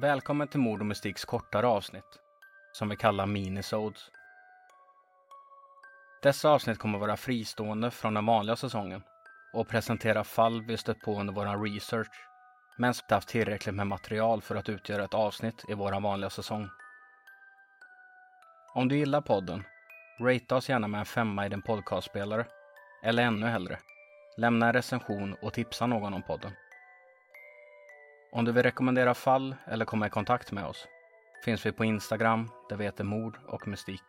Välkommen till Mord och Mystiks kortare avsnitt, som vi kallar minisodes. Dessa avsnitt kommer vara fristående från den vanliga säsongen och presentera fall vi stött på under vår research, men som inte haft tillräckligt med material för att utgöra ett avsnitt i vår vanliga säsong. Om du gillar podden, rate oss gärna med en femma i din podcastspelare, eller ännu hellre, lämna en recension och tipsa någon om podden. Om du vill rekommendera fall eller komma i kontakt med oss finns vi på Instagram där vi heter Mord och Mystik.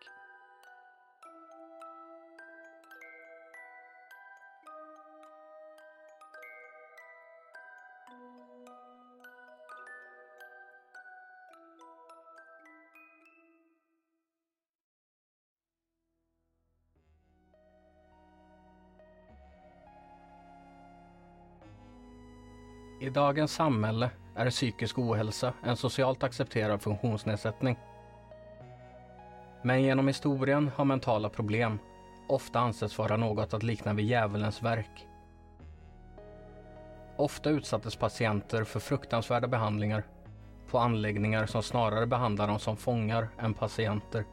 I dagens samhälle är psykisk ohälsa en socialt accepterad funktionsnedsättning. Men genom historien har mentala problem ofta ansetts vara något att likna vid djävulens verk. Ofta utsattes patienter för fruktansvärda behandlingar på anläggningar som snarare behandlar dem som fångar än patienter.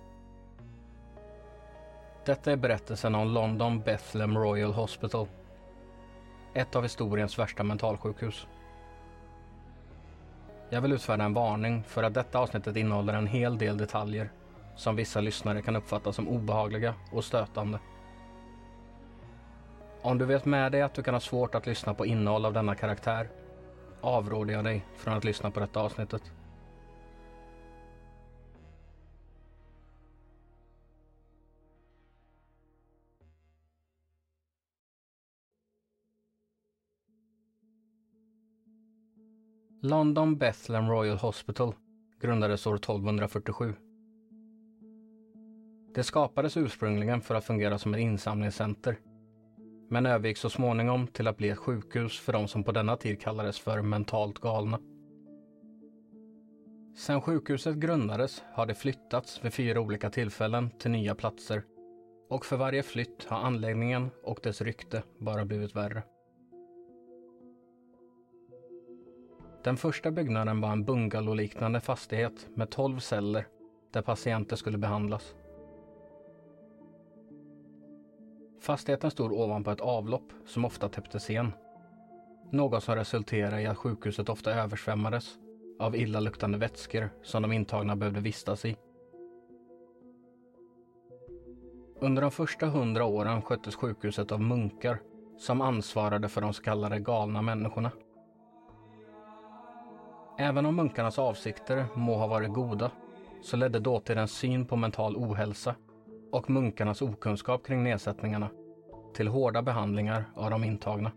Detta är berättelsen om London Bethlehem Royal Hospital. Ett av historiens värsta mentalsjukhus. Jag vill utfärda en varning för att detta avsnittet innehåller en hel del detaljer som vissa lyssnare kan uppfatta som obehagliga och stötande. Om du vet med dig att du kan ha svårt att lyssna på innehåll av denna karaktär avråder jag dig från att lyssna på detta avsnittet. London Bethlehem Royal Hospital grundades år 1247. Det skapades ursprungligen för att fungera som ett insamlingscenter men övergick så småningom till att bli ett sjukhus för de som på denna tid kallades för mentalt galna. Sedan sjukhuset grundades har det flyttats vid fyra olika tillfällen till nya platser och för varje flytt har anläggningen och dess rykte bara blivit värre. Den första byggnaden var en bungalowliknande fastighet med 12 celler där patienter skulle behandlas. Fastigheten stod ovanpå ett avlopp som ofta täpptes igen. Något som resulterade i att sjukhuset ofta översvämmades av illaluktande vätskor som de intagna behövde vistas i. Under de första hundra åren sköttes sjukhuset av munkar som ansvarade för de så kallade galna människorna. Även om munkarnas avsikter må ha varit goda så ledde dåtidens syn på mental ohälsa och munkarnas okunskap kring nedsättningarna till hårda behandlingar av de intagna.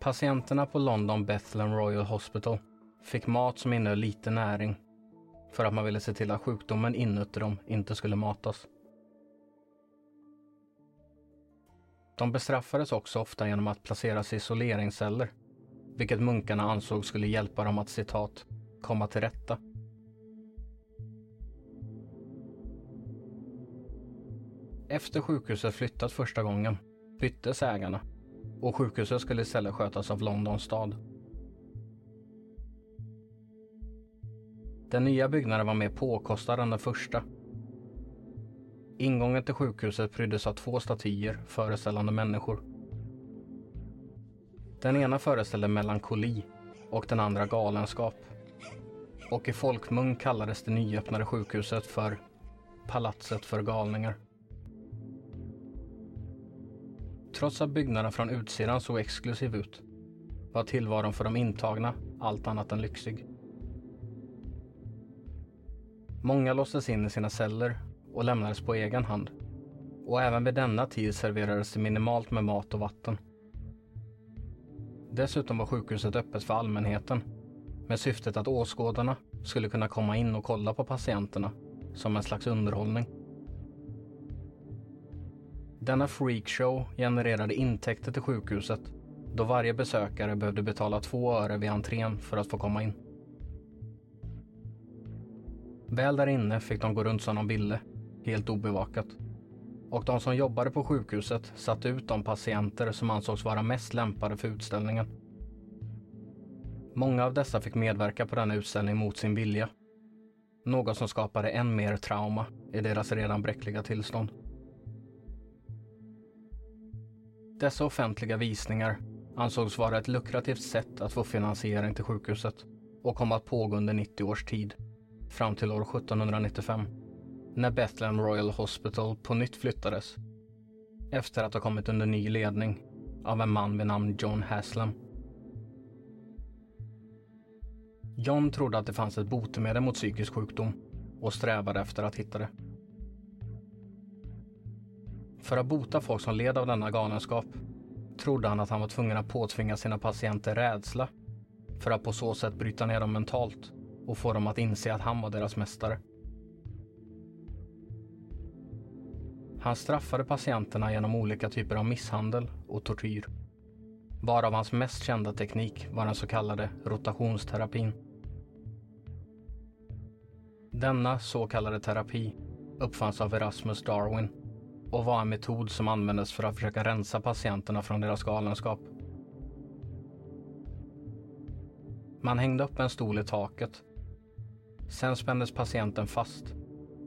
Patienterna på London Bethlehem Royal Hospital fick mat som innehöll lite näring för att man ville se till att sjukdomen inuti dem inte skulle matas. De bestraffades också ofta genom att placeras i isoleringsceller vilket munkarna ansåg skulle hjälpa dem att citat komma till rätta. Efter sjukhuset flyttat första gången byttes ägarna och sjukhuset skulle istället skötas av Londons stad. Den nya byggnaden var mer påkostad än den första. Ingången till sjukhuset pryddes av två statyer föreställande människor. Den ena föreställde melankoli och den andra galenskap. Och i folkmun kallades det nyöppnade sjukhuset för Palatset för galningar. Trots att byggnaden från utsidan såg exklusiv ut var tillvaron för de intagna allt annat än lyxig. Många låstes in i sina celler och lämnades på egen hand. Och även vid denna tid serverades det minimalt med mat och vatten. Dessutom var sjukhuset öppet för allmänheten med syftet att åskådarna skulle kunna komma in och kolla på patienterna som en slags underhållning. Denna freakshow genererade intäkter till sjukhuset då varje besökare behövde betala två öre vid entrén för att få komma in. Väl där inne fick de gå runt som de ville, helt obevakat. Och de som jobbade på sjukhuset satte ut de patienter som ansågs vara mest lämpade för utställningen. Många av dessa fick medverka på denna utställning mot sin vilja. Något som skapade än mer trauma i deras redan bräckliga tillstånd. Dessa offentliga visningar ansågs vara ett lukrativt sätt att få finansiering till sjukhuset och kom att pågå under 90 års tid, fram till år 1795, när Bethlehem Royal Hospital på nytt flyttades, efter att ha kommit under ny ledning av en man vid namn John Haslam. John trodde att det fanns ett botemedel mot psykisk sjukdom och strävade efter att hitta det. För att bota folk som led av denna galenskap trodde han att han var tvungen att påtvinga sina patienter rädsla för att på så sätt bryta ner dem mentalt och få dem att inse att han var deras mästare. Han straffade patienterna genom olika typer av misshandel och tortyr. Varav hans mest kända teknik var den så kallade rotationsterapin. Denna så kallade terapi uppfanns av Erasmus Darwin och var en metod som användes för att försöka rensa patienterna från deras galenskap. Man hängde upp en stol i taket. Sen spändes patienten fast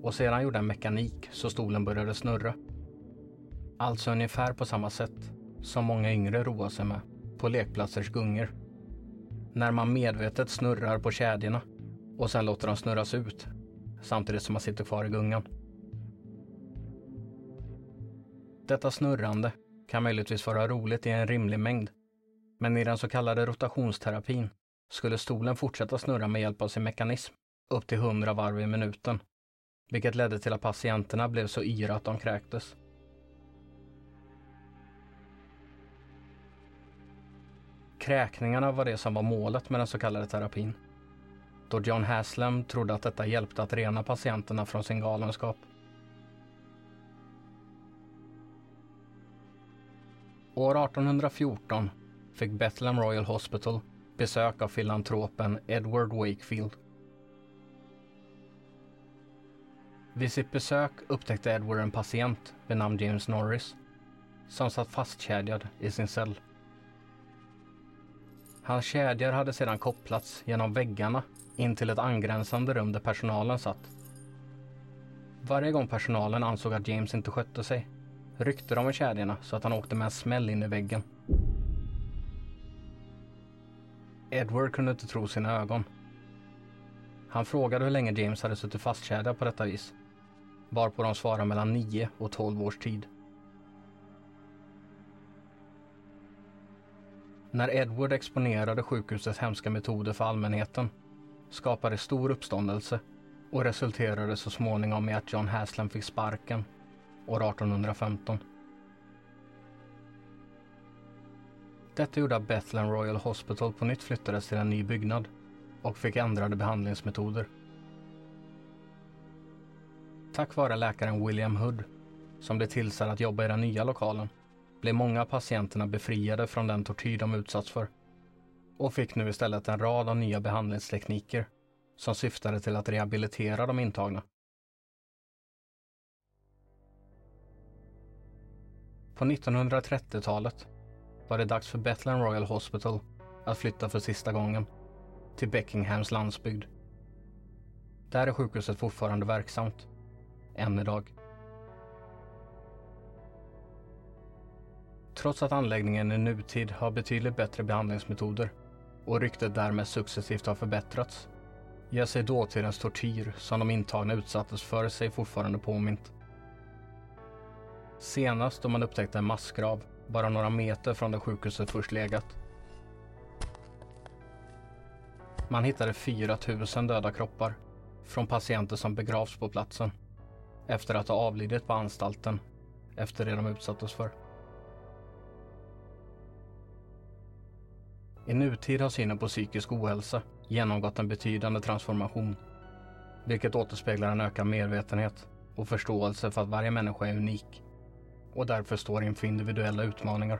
och sedan gjorde en mekanik så stolen började snurra. Alltså ungefär på samma sätt som många yngre roar sig med på lekplatsers gungor. När man medvetet snurrar på kedjorna och sen låter dem snurras ut samtidigt som man sitter kvar i gungan. Detta snurrande kan möjligtvis vara roligt i en rimlig mängd. Men i den så kallade rotationsterapin skulle stolen fortsätta snurra med hjälp av sin mekanism upp till 100 varv i minuten. Vilket ledde till att patienterna blev så yra att de kräktes. Kräkningarna var det som var målet med den så kallade terapin. Då John Haslam trodde att detta hjälpte att rena patienterna från sin galenskap. År 1814 fick Bethlehem Royal Hospital besök av filantropen Edward Wakefield. Vid sitt besök upptäckte Edward en patient vid namn James Norris som satt fastkedjad i sin cell. Hans kedjor hade sedan kopplats genom väggarna in till ett angränsande rum där personalen satt. Varje gång personalen ansåg att James inte skötte sig ryckte de i kedjorna så att han åkte med en smäll in i väggen. Edward kunde inte tro sina ögon. Han frågade hur länge James hade suttit fastkedjad på detta vis. Varpå de svarar mellan 9 och 12 års tid. När Edward exponerade sjukhusets hemska metoder för allmänheten skapade stor uppståndelse och resulterade så småningom i att John Haslam fick sparken år 1815. Detta gjorde att Bethlehem Royal Hospital på nytt flyttades till en ny byggnad och fick ändrade behandlingsmetoder. Tack vare läkaren William Hood, som blev tillsatt att jobba i den nya lokalen, blev många av patienterna befriade från den tortyr de utsatts för och fick nu istället en rad av nya behandlingstekniker som syftade till att rehabilitera de intagna. På 1930-talet var det dags för Bethlehem Royal Hospital att flytta för sista gången till Beckinghams landsbygd. Där är sjukhuset fortfarande verksamt, än idag. Trots att anläggningen i nutid har betydligt bättre behandlingsmetoder och ryktet därmed successivt har förbättrats ger sig dåtidens tortyr som de intagna utsattes för sig fortfarande påmint. Senast då man upptäckte en massgrav bara några meter från där sjukhuset först legat. Man hittade 4 000 döda kroppar från patienter som begravs på platsen efter att ha avlidit på anstalten efter det de utsattes för. I nutid har synen på psykisk ohälsa genomgått en betydande transformation, vilket återspeglar en ökad medvetenhet och förståelse för att varje människa är unik och därför står inför individuella utmaningar.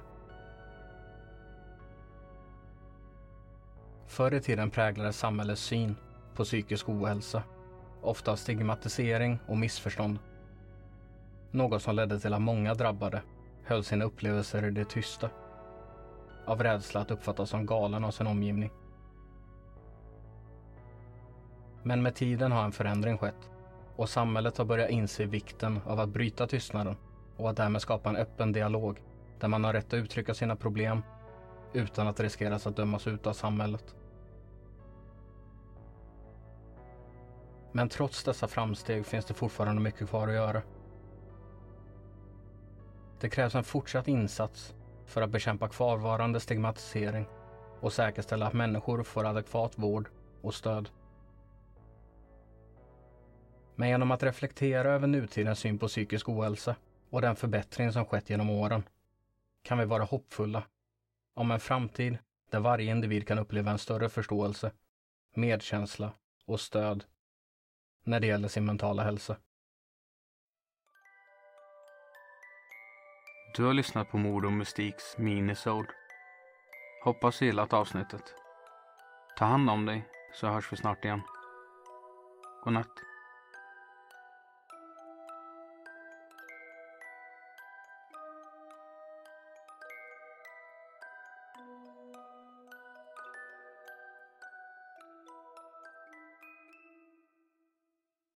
Förr i tiden präglades samhällets syn på psykisk ohälsa ofta av stigmatisering och missförstånd. Något som ledde till att många drabbade höll sina upplevelser i det tysta. Av rädsla att uppfattas som galen av sin omgivning. Men med tiden har en förändring skett och samhället har börjat inse vikten av att bryta tystnaden och att därmed skapa en öppen dialog där man har rätt att uttrycka sina problem utan att riskeras att dömas ut av samhället. Men trots dessa framsteg finns det fortfarande mycket kvar att göra. Det krävs en fortsatt insats för att bekämpa kvarvarande stigmatisering och säkerställa att människor får adekvat vård och stöd. Men genom att reflektera över nutidens syn på psykisk ohälsa och den förbättring som skett genom åren kan vi vara hoppfulla om en framtid där varje individ kan uppleva en större förståelse, medkänsla och stöd när det gäller sin mentala hälsa. Du har lyssnat på Mord och Mystiks minisode. Hoppas du gillat avsnittet. Ta hand om dig så hörs vi snart igen. Godnatt.